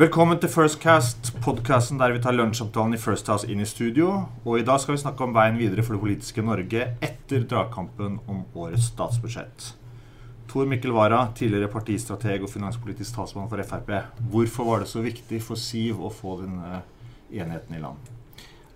Velkommen til Firstcast, podkasten der vi tar lunsjopptalen i First House inn i studio. Og i dag skal vi snakke om veien videre for det politiske Norge etter dragkampen om årets statsbudsjett. Tor Mikkel Wara, tidligere partistrateg og finanspolitisk talsmann for Frp. Hvorfor var det så viktig for Siv å få denne enigheten i land?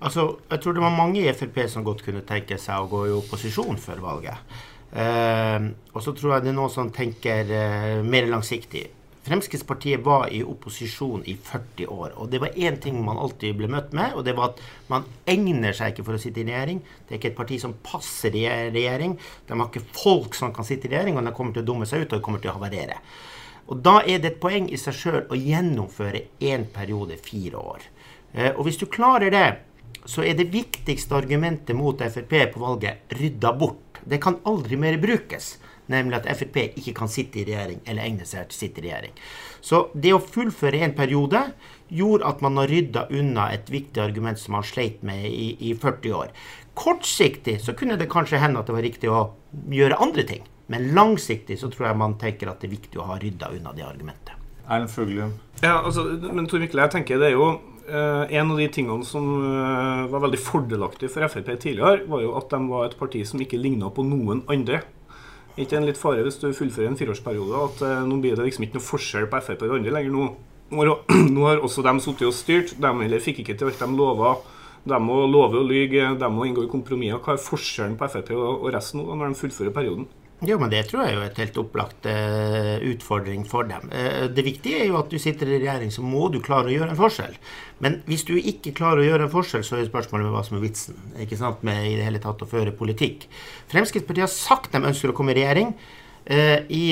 Altså, jeg tror det var mange i Frp som godt kunne tenke seg å gå i opposisjon før valget. Eh, og så tror jeg det er noen som tenker eh, mer langsiktig. Fremskrittspartiet var i opposisjon i 40 år. Og det var én ting man alltid ble møtt med, og det var at man egner seg ikke for å sitte i regjering. Det er ikke et parti som passer i regjering. De har ikke folk som kan sitte i regjering, og de kommer til å dumme seg ut, og de kommer til å havarere. Og da er det et poeng i seg sjøl å gjennomføre én periode fire år. Eh, og hvis du klarer det, så er det viktigste argumentet mot Frp på valget rydda bort. Det kan aldri mer brukes nemlig at Frp ikke kan sitte i regjering eller egne seg til å sitte i regjering. Så det å fullføre en periode gjorde at man har rydda unna et viktig argument som man sleit med i, i 40 år. Kortsiktig så kunne det kanskje hende at det var riktig å gjøre andre ting. Men langsiktig så tror jeg man tenker at det er viktig å ha rydda unna det argumentet. Erlend Fuglum. Ja, altså, men Tor Mikkel, jeg tenker det er jo eh, En av de tingene som eh, var veldig fordelaktig for Frp tidligere, var jo at de var et parti som ikke ligna på noen andre ikke en litt fare hvis du fullfører en fireårsperiode at uh, nå blir det liksom ikke noe forskjell på Frp og de andre lenger nå. Nå har også de sittet og styrt. De heller fikk ikke til alt de lova. De må love og lyge, de må inngå i kompromisser. Hva er forskjellen på Frp og resten nå når de fullfører perioden? Jo, men Det tror jeg er jo et helt opplagt uh, utfordring for dem. Uh, det viktige er jo at du sitter i regjering, så må du klare å gjøre en forskjell. Men hvis du ikke klarer å gjøre en forskjell, så er spørsmålet med hva som er vitsen. Ikke sant, med i det hele tatt å føre politikk. Fremskrittspartiet har sagt de ønsker å komme i regjering. Uh, I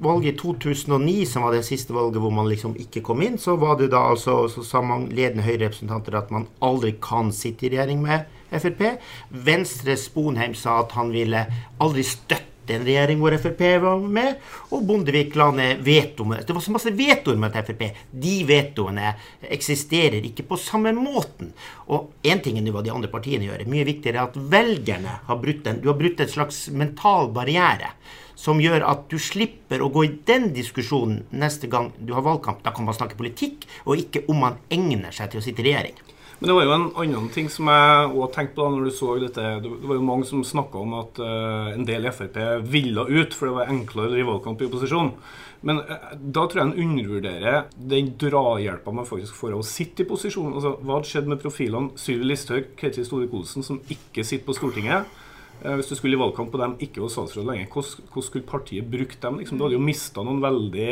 valget i 2009, som var det siste valget hvor man liksom ikke kom inn, så var det da altså, så sa man ledende Høyre-representanter at man aldri kan sitte i regjering med Frp. Venstre Sponheim sa at han ville aldri støtte en regjering hvor Frp var med, og Bondevik la ned veto. Det var så masse vetoer med Frp. De vetoene eksisterer ikke på samme måten. Og én ting er hva de andre partiene gjør. Mye viktigere er at velgerne har brutt en, du har brutt en slags mental barriere. Som gjør at du slipper å gå i den diskusjonen neste gang du har valgkamp. Da kan man snakke politikk, og ikke om man egner seg til å sitte i regjering. Men det var jo en annen ting som jeg også tenkte på da når du så dette. Det var jo mange som snakka om at uh, en del i Frp ville ut, for det var enklere å drive valgkamp i opposisjon. Men uh, da tror jeg en undervurderer den drahjelpa man faktisk får av å sitte i posisjon. Altså, hva hadde skjedd med profilene Sylvi Listhaug, Ketil Solvik-Olsen, som ikke sitter på Stortinget? Uh, hvis du skulle i valgkamp på dem ikke var statsråd hvordan, hvordan skulle partiet brukt dem? Liksom? Du hadde jo mista noen veldig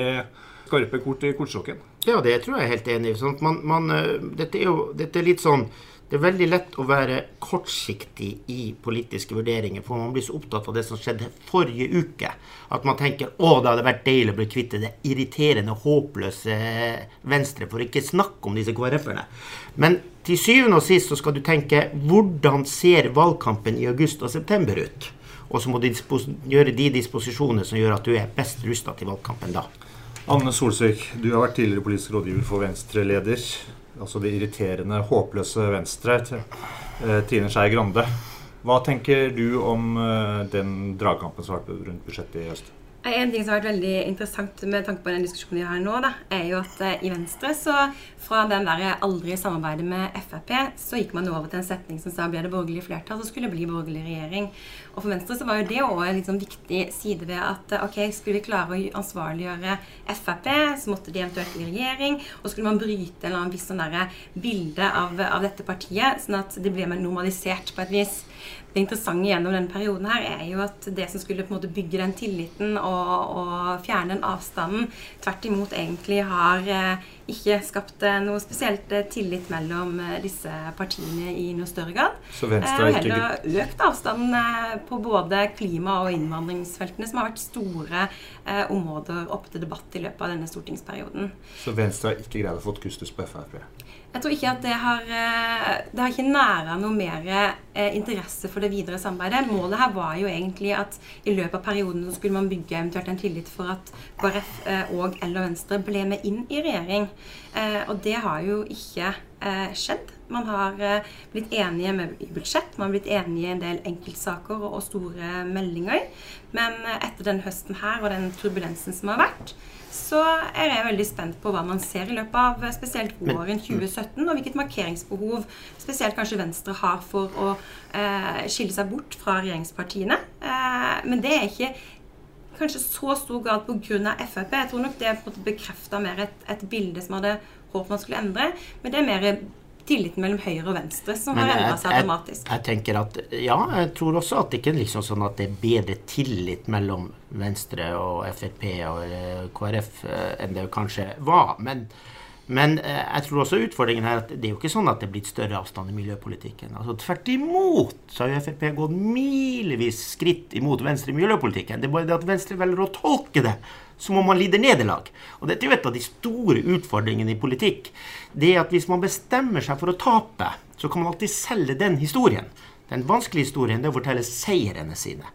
skarpe kort i kortstokken. Ja, det tror jeg er helt enig i. Sånn eh, dette, er jo, dette er litt sånn det er veldig lett å være kortsiktig i politiske vurderinger, for man blir så opptatt av det som skjedde forrige uke, at man tenker å, det hadde vært deilig å bli kvitt det irriterende, håpløse Venstre, for ikke snakke om disse KrF-erne. Men til syvende og sist så skal du tenke hvordan ser valgkampen i august og september ut? Og så må du gjøre de disposisjonene som gjør at du er best rusta til valgkampen da. Anne Solsvik, du har vært tidligere politisk rådgiver for Venstre-leder. Altså det irriterende, håpløse Venstre. Eh, Trine Skei Grande. Hva tenker du om eh, den dragkampen som har vært rundt budsjettet i høst? En ting som har vært veldig interessant med tanke på den diskusjonen vi har nå, da, er jo at uh, i Venstre så fra den der aldri samarbeidet med Frp, så gikk man over til en setning som sa blir det borgerlig flertall, så skulle det bli borgerlig regjering. Og for Venstre så var jo det òg en liksom viktig side ved at uh, ok, skulle vi klare å ansvarliggjøre Frp, så måtte de eventuelt bli regjering, og skulle man bryte en eller annen viss sånn bilde av, av, dette partiet, sånn at det ble normalisert på et vis det interessante gjennom denne perioden her er jo at det som skulle på en måte bygge den tilliten og, og fjerne den avstanden, tvert imot egentlig har eh, ikke skapt eh, noe spesielt eh, tillit mellom eh, disse partiene i noe større grad. Så Venstre har ikke... Heller økt avstanden på både klima- og innvandringsfeltene, som har vært store områder oppe til debatt i løpet av denne stortingsperioden. Så Venstre har ikke greid å få kustus på Frp? Jeg tror ikke at det har Det har ikke næra noe mer interesse for det videre samarbeidet. Målet her var jo egentlig at i løpet av perioden så skulle man bygge eventuelt en tillit for at KrF og eller Venstre ble med inn i regjering. Eh, og det har jo ikke eh, skjedd. Man har eh, blitt enige med, i budsjett, man har blitt enige i en del enkeltsaker og, store meldinger. Men etter den høsten her og den turbulensen som har vært, så er jeg veldig spent på hva man ser i løpet av spesielt våren 2017, og hvilket markeringsbehov spesielt kanskje Venstre har for å eh, skille seg bort fra regjeringspartiene. Eh, men det er ikke kanskje så stor grad pga. Frp. Jeg tror nok det bekrefta mer et, et, bilde som hadde håpet man skulle endre. Men det er mer tilliten mellom høyre og venstre som Men har endra seg dramatisk. Jeg, jeg, tenker at, ja, jeg tror også at det ikke er liksom sånn at det er bedre tillit mellom Venstre og Frp og eh, KrF eh, enn det kanskje var. Men men eh, jeg tror også utfordringen her at det er jo ikke sånn at det er blitt større avstand i miljøpolitikken. Altså Tvert imot så har jo Frp gått milevis skritt imot Venstre i miljøpolitikken. Det er bare det at Venstre velger å tolke det som om man lider nederlag. Og dette er jo et av de store utfordringene i politikk. Det er at hvis man bestemmer seg for å tape, så kan man alltid selge den historien. Den vanskelige historien det er å fortelle seirene sine.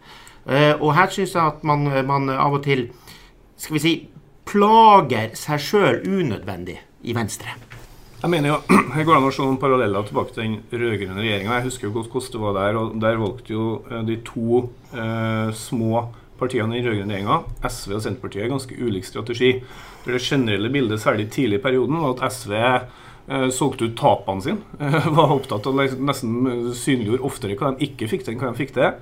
Uh, og her syns jeg at man, man av og til skal vi si, plager seg sjøl unødvendig i Venstre. Jeg mener jo, Her går an å se noen paralleller tilbake til den rød-grønne regjeringa. Jeg husker jo godt hvordan det var der. og Der valgte jo eh, de to eh, små partiene i den rød-grønne regjeringa, SV og Senterpartiet, ganske ulik strategi. For Det generelle bildet, særlig tidlig i perioden, var at SV eh, solgte ut tapene sine. Eh, var opptatt av liksom, nesten synliggjorde oftere hva de ikke fikk til, enn hva de fikk til.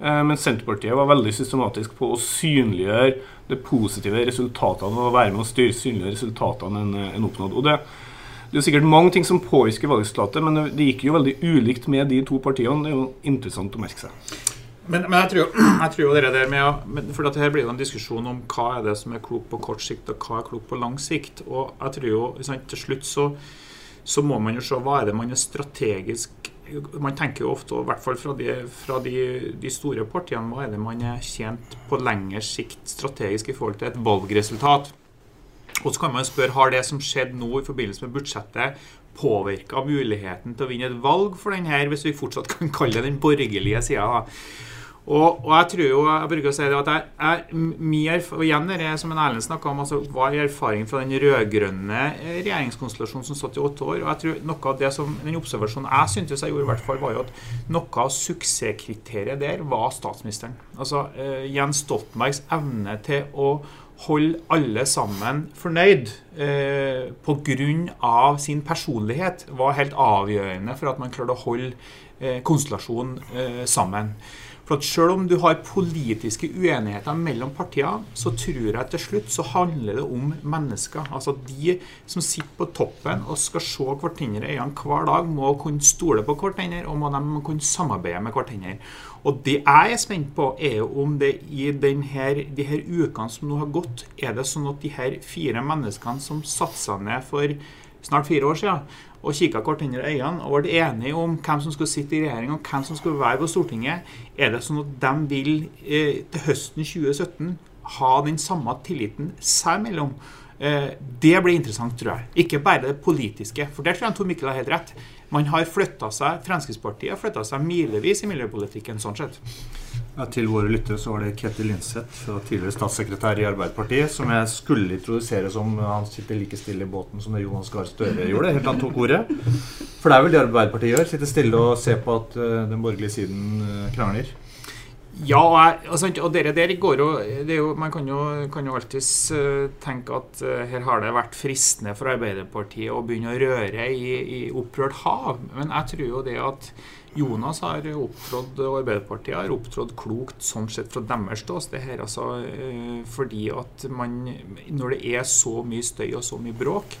Eh, men Senterpartiet var veldig systematisk på å synliggjøre de positive resultatene og være med å styre synlige resultatene en, en oppnådd. Og det, det er sikkert mange ting som påvirker valgresultatet, men det, det gikk jo veldig ulikt med de to partiene. Det er jo interessant å merke seg. Men, men jeg, tror, jeg, tror, jo det der med For dette her blir jo en diskusjon om hva er det som er klokt på kort sikt, og hva er klokt på lang sikt. Og jeg tror jo, til slutt så, så må man jo se hva er det man er strategisk man tenker jo ofte, i hvert fall fra, de, fra de, de, store partiene, hva er det man er tjent på lengre sikt strategisk i forhold til et valgresultat? Og så kan man spørre har det som skjedde nå i forbindelse med budsjettet, påvirka muligheten til å vinne et valg for denne, hvis vi fortsatt kan kalle det den borgerlige sida? Og, og, jeg tror jo, jeg bruker å si det at jeg, jeg, mye og igjen det som en Erlend snakka om, altså, hva er erfaringen fra den rød-grønne regjeringskonstellasjonen som satt i åtte år? og jeg tror noe av det som, Den observasjonen jeg syntes jeg gjorde, i hvert fall, var jo at noe av suksesskriteriet der var statsministeren. Altså eh, Jens Stoltenbergs evne til å holde alle sammen fornøyd eh, pga. sin personlighet var helt avgjørende for at man klarte å holde eh, konstellasjonen eh, sammen. For at Selv om du har politiske uenigheter mellom partier, så tror jeg til slutt så handler det om mennesker. Altså De som sitter på toppen og skal se hverandre i øynene hver dag, må kunne stole på hverandre og må de kunne samarbeide med hverandre. Og Det jeg er spent på, er jo om det i denne, de her ukene som nå har gått, er det sånn at de her fire menneskene som satte seg ned for snart fire år siden, og kikka hverandre i øynene og ble enige om hvem som skulle sitte i regjering og hvem som skulle være på Stortinget, er det sånn at de vil eh, til høsten 2017 ha den samme tilliten seg imellom? Eh, det blir interessant, tror jeg. Ikke bare det politiske. For der tror jeg Tor Mikkel har helt rett. Man har flytta seg, Fremskrittspartiet har flytta seg milevis i miljøpolitikken sånn sett. Ja, til våre lyttere så var det Ketil Linseth, tidligere statssekretær i Arbeiderpartiet, som jeg skulle introdusere som han sitter like stille i båten som det Jonas Gahr Støre gjorde. helt han tok ordet. For det er vel det Arbeiderpartiet gjør? Sitte stille og se på at uh, den borgerlige siden uh, krangler? Ja, og, og dere der går jo, jo Man kan jo, kan jo alltids uh, tenke at her har det vært fristende for Arbeiderpartiet å begynne å røre i, i opprørt hav. Men jeg tror jo det at Jonas har opptrådt, og Arbeiderpartiet har opptrådt klokt sånn sett fra deres ståsted her. Altså, eh, fordi at man, når det er så mye støy og så mye bråk,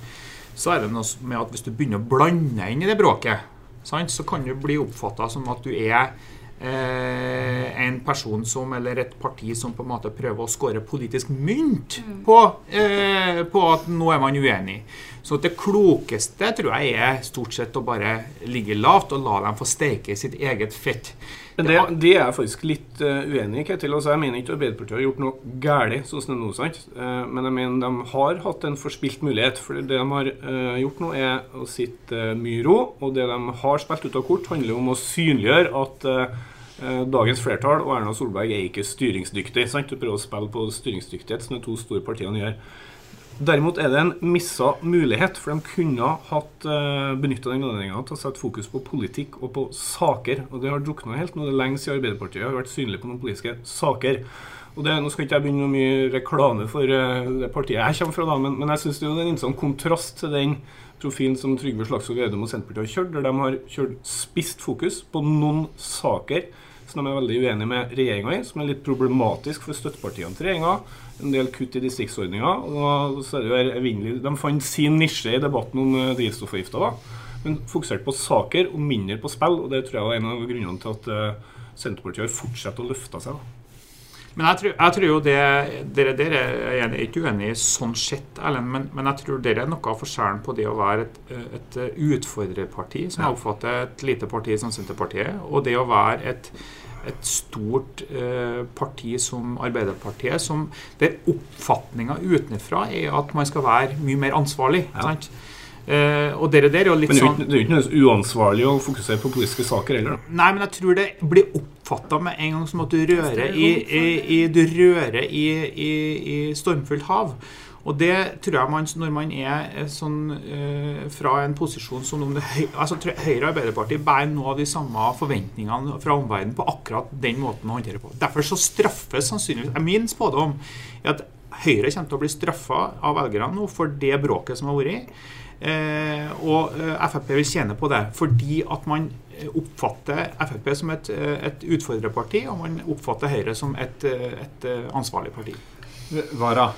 så er det noe med at hvis du begynner å blande inn i det bråket, sant, så kan du bli oppfatta som at du er eh, en person som, eller et parti som på en måte prøver å skåre politisk mynt mm. på, eh, på at nå er man uenig. Så det klokeste tror jeg er stort sett å bare ligge lavt og la dem få steke sitt eget fett. Det, det er jeg faktisk litt uh, uenig i. Ketil. Altså, jeg mener ikke Arbeiderpartiet har gjort noe galt, sånn som det nå. sant? Uh, men jeg mener de har hatt en forspilt mulighet. For det de har uh, gjort nå, er å sitte mye i ro. Og det de har spilt ut av kort, handler om å synliggjøre at dagens flertall og Erna Solberg er ikke styringsdyktig. sant? Du prøver å spille på styringsdyktighet, som de to store partiene gjør. Derimot er det en missa mulighet, for de kunne hatt uh, benytta den anledninga til å sette fokus på politikk og på saker. Og det har drukna helt. Nå det lenge siden Arbeiderpartiet har vært synlig på noen politiske saker. Og det, Nå skal ikke jeg begynne noe mye reklame for uh, det partiet jeg kommer fra, da, men, men jeg syns det er en interessant kontrast til den profilen som Trygve Slagsvold Vedum og Senterpartiet har kjørt, der de har kjørt spisst fokus på noen saker som de er veldig uenige med regjeringa i, som er litt problematisk for støttepartiene til regjeringa en del kutt i distriktsordninger. og så er det jo evinnelig, De fant sin nisje i debatten om eh, drivstoffavgifta, men fokuserte på saker og mindre på spill. og Det tror jeg var en av grunnene til at uh, Senterpartiet har fortsatt å løfte seg. da. Men jeg tror, jeg tror, jo det Dere, dere er ikke uenig i sånn sett, Erlend, men, men, jeg tror dere er noe av forskjellen på det å være et, et utfordrerparti, som jeg oppfatter et lite parti som Senterpartiet, og det å være et et stort eh, parti som Arbeiderpartiet, som, der oppfatninga utenfra er at man skal være mye mer ansvarlig. Ja. Eh, og dere der er jo litt men det sånn Det er jo ikke noe uansvarlig å fokusere på politiske saker heller? Nei, men jeg tror det blir oppfatta med en gang som at du rører i, i, i, du rører i, i stormfullt hav. Og det tror jeg man, når man er eh, sånn eh, fra en posisjon som om det, altså, Høyre og Arbeiderpartiet bærer noe av de samme forventningene fra omverdenen på akkurat den måten å håndtere på. Derfor så straffes sannsynligvis Min spådom er at Høyre kommer til å bli straffa av velgerne nå for det bråket som har vært. Eh, og eh, Frp vil tjene på det, fordi at man oppfatter Frp som et, eh, et utfordrerparti, og man oppfatter Høyre som et, et ansvarlig parti. Vara,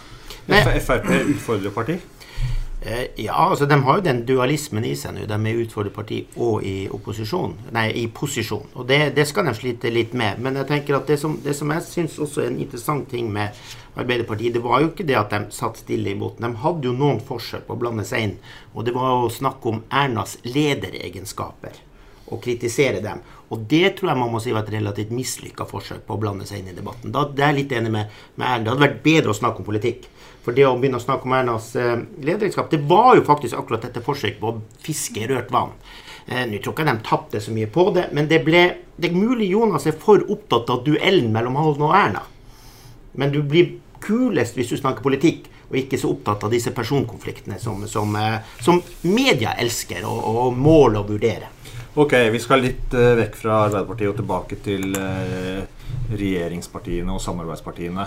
Frp utfordrerparti? Eh, ja, altså de har jo den dualismen i seg nå. De er utfordrerparti og i opposisjon. Nei, i posisjon. Og det, det, skal de slite litt med. Men jeg tenker at det som, det som jeg syns også er en interessant ting med Arbeiderpartiet, det var jo ikke det at de satt stille i båten. De hadde jo noen forsøk på å blande seg inn. Og det var å snakke om Ernas lederegenskaper. Og kritisere dem. Og det tror jeg man må si var et relativt mislykka forsøk på å blande seg inn i debatten. Da, det er jeg litt enig med, med Erna. Det hadde vært bedre å snakke om politikk. For det å begynne å snakke om Ernas eh, lederskap, det var jo faktisk akkurat dette forsøket på å fiske rørt vann. Eh, Nå tror ikke jeg de tapte så mye på det, men det ble Det er mulig Jonas er for opptatt av duellen mellom han og Erna. Men du blir kulest hvis du snakker politikk, og ikke så opptatt av disse personkonfliktene som, som, eh, som media elsker og, og måler å vurdere. Ok, vi skal litt uh, vekk fra Arbeiderpartiet og tilbake til uh, regjeringspartiene og samarbeidspartiene.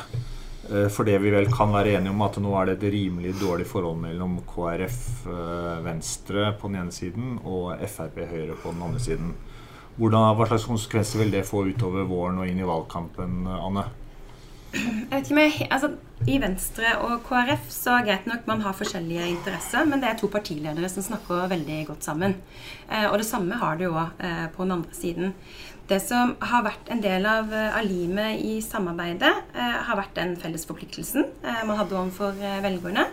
Uh, for det vi vel kan være enige om, at nå er det et rimelig dårlig forhold mellom KrF Venstre på den ene siden og Frp Høyre på den andre siden. Hvordan, hva slags konsekvenser vil det få utover våren og inn i valgkampen, Anne? Jeg vet ikke om jeg, altså, I Venstre og KrF så er greit nok man har forskjellige interesser, men det er to partiledere som snakker veldig godt sammen. Eh, og det samme har det jo eh, på den andre siden. Det som har vært en del av, eh, av limet i samarbeidet, eh, har vært den felles forpliktelsen eh, man hadde overfor eh, velgerne.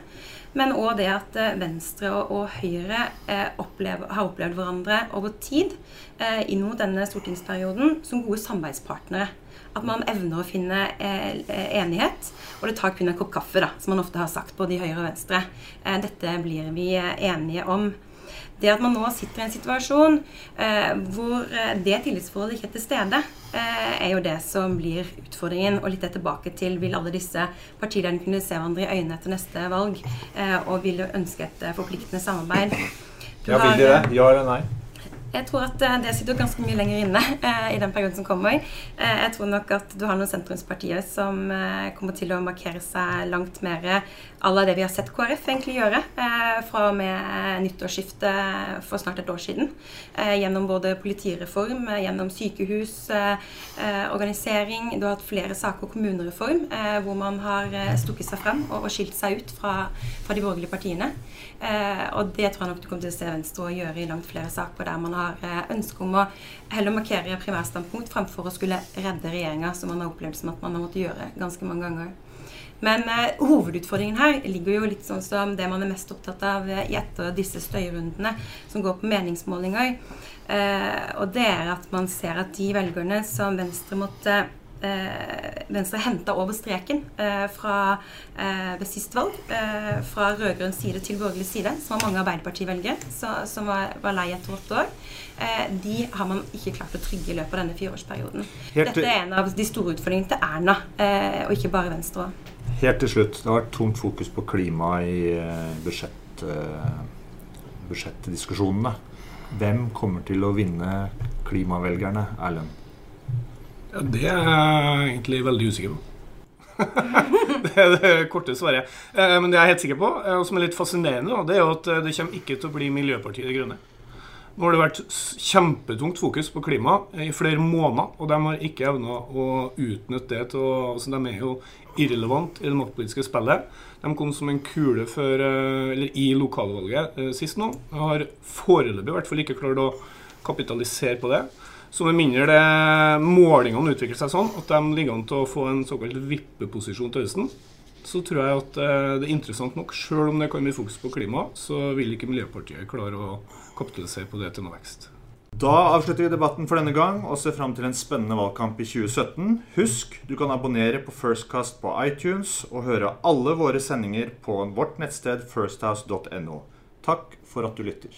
Men òg det at Venstre og, og Høyre opplever, har opplevd hverandre over tid inn mot denne stortingsperioden som gode samarbeidspartnere. At man evner å finne eh, enighet. Og det tar kun en kopp kaffe, da, som man ofte har sagt både i høyre og venstre. Eh, dette blir vi eh, enige om. Det at man nå sitter i en situasjon eh, hvor eh, det tillitsforholdet ikke er til stede, eh, er jo det som blir utfordringen. Og litt tilbake til vil alle disse partilederne kunne se hverandre i øynene etter neste valg og vil ønske et forpliktende samarbeid. Du ja, Vil de det? Ja eller nei? Jeg tror at eh, det sitter ganske mye lenger inne eh, i den perioden som kommer. Eh, jeg tror nok at du har noen sentrumspartier som eh, kommer til å markere seg langt mer à la det vi har sett KrF egentlig gjøre eh, fra og med nyttårsskiftet for snart et år siden. Eh, gjennom både politireform, gjennom sykehus, organisering. Du har hatt flere saker kommunereform hvor man har stukket seg frem og, og skilt seg ut fra, fra de borgerlige partiene. og det tror jeg nok du kommer til å se Venstre gjøre i langt flere saker der man har har eh, ønske om å heller markere primærstandpunkt fremfor å skulle redde regjeringa, som man har opplevd som at man har måttet gjøre ganske mange ganger. Men eh, hovedutfordringen her ligger jo litt sånn som det man er mest opptatt av eh, etter disse støyrundene som går på meningsmålinger. Eh, og det er at man ser at de velgerne som Venstre måtte Venstre henta over streken eh, fra eh, ved sist valg. Eh, fra rød-grønn side til borgerlig side, som var mange Arbeiderparti-velgere som var, var, lei etter åtte år. Eh, de har man ikke klart å trygge i løpet av denne fireårsperioden. Helt Dette er en av de store utfordringene til Erna, eh, og ikke bare Venstre. Helt til slutt. Det har vært tungt fokus på klima i eh, budsjett, eh, budsjettdiskusjonene. Hvem kommer til å vinne klimavelgerne, Erlend? Ja, det er jeg egentlig veldig usikker på. det er det korte svaret. Eh, men det jeg er helt sikker på, eh, og som er litt fascinerende, det er jo at eh, det kommer ikke til å bli Miljøpartiet De Grønne. Nå har det vært kjempetungt fokus på klima i flere måneder, og de har ikke evna å utnytte det til å altså De er jo irrelevant i det maktpolitiske spillet. De kom som en kule før, eller i lokalvalget sist nå. Har foreløpig i hvert fall ikke klart å kapitalisere på det. Så med mindre det målingene utvikler seg sånn at de ligger an til å få en såkalt vippeposisjon til høsten, så tror jeg at eh, det er interessant nok. Selv om det kan bli fokus på klima, så vil ikke Miljøpartiet klare å kapitalisere på det til noe vekst. Da avslutter vi debatten for denne gang og ser fram til en spennende valgkamp i 2017. Husk, du kan abonnere på Firstcast på iTunes og høre alle våre sendinger på vårt nettsted firsthouse.no. Takk for at du lytter.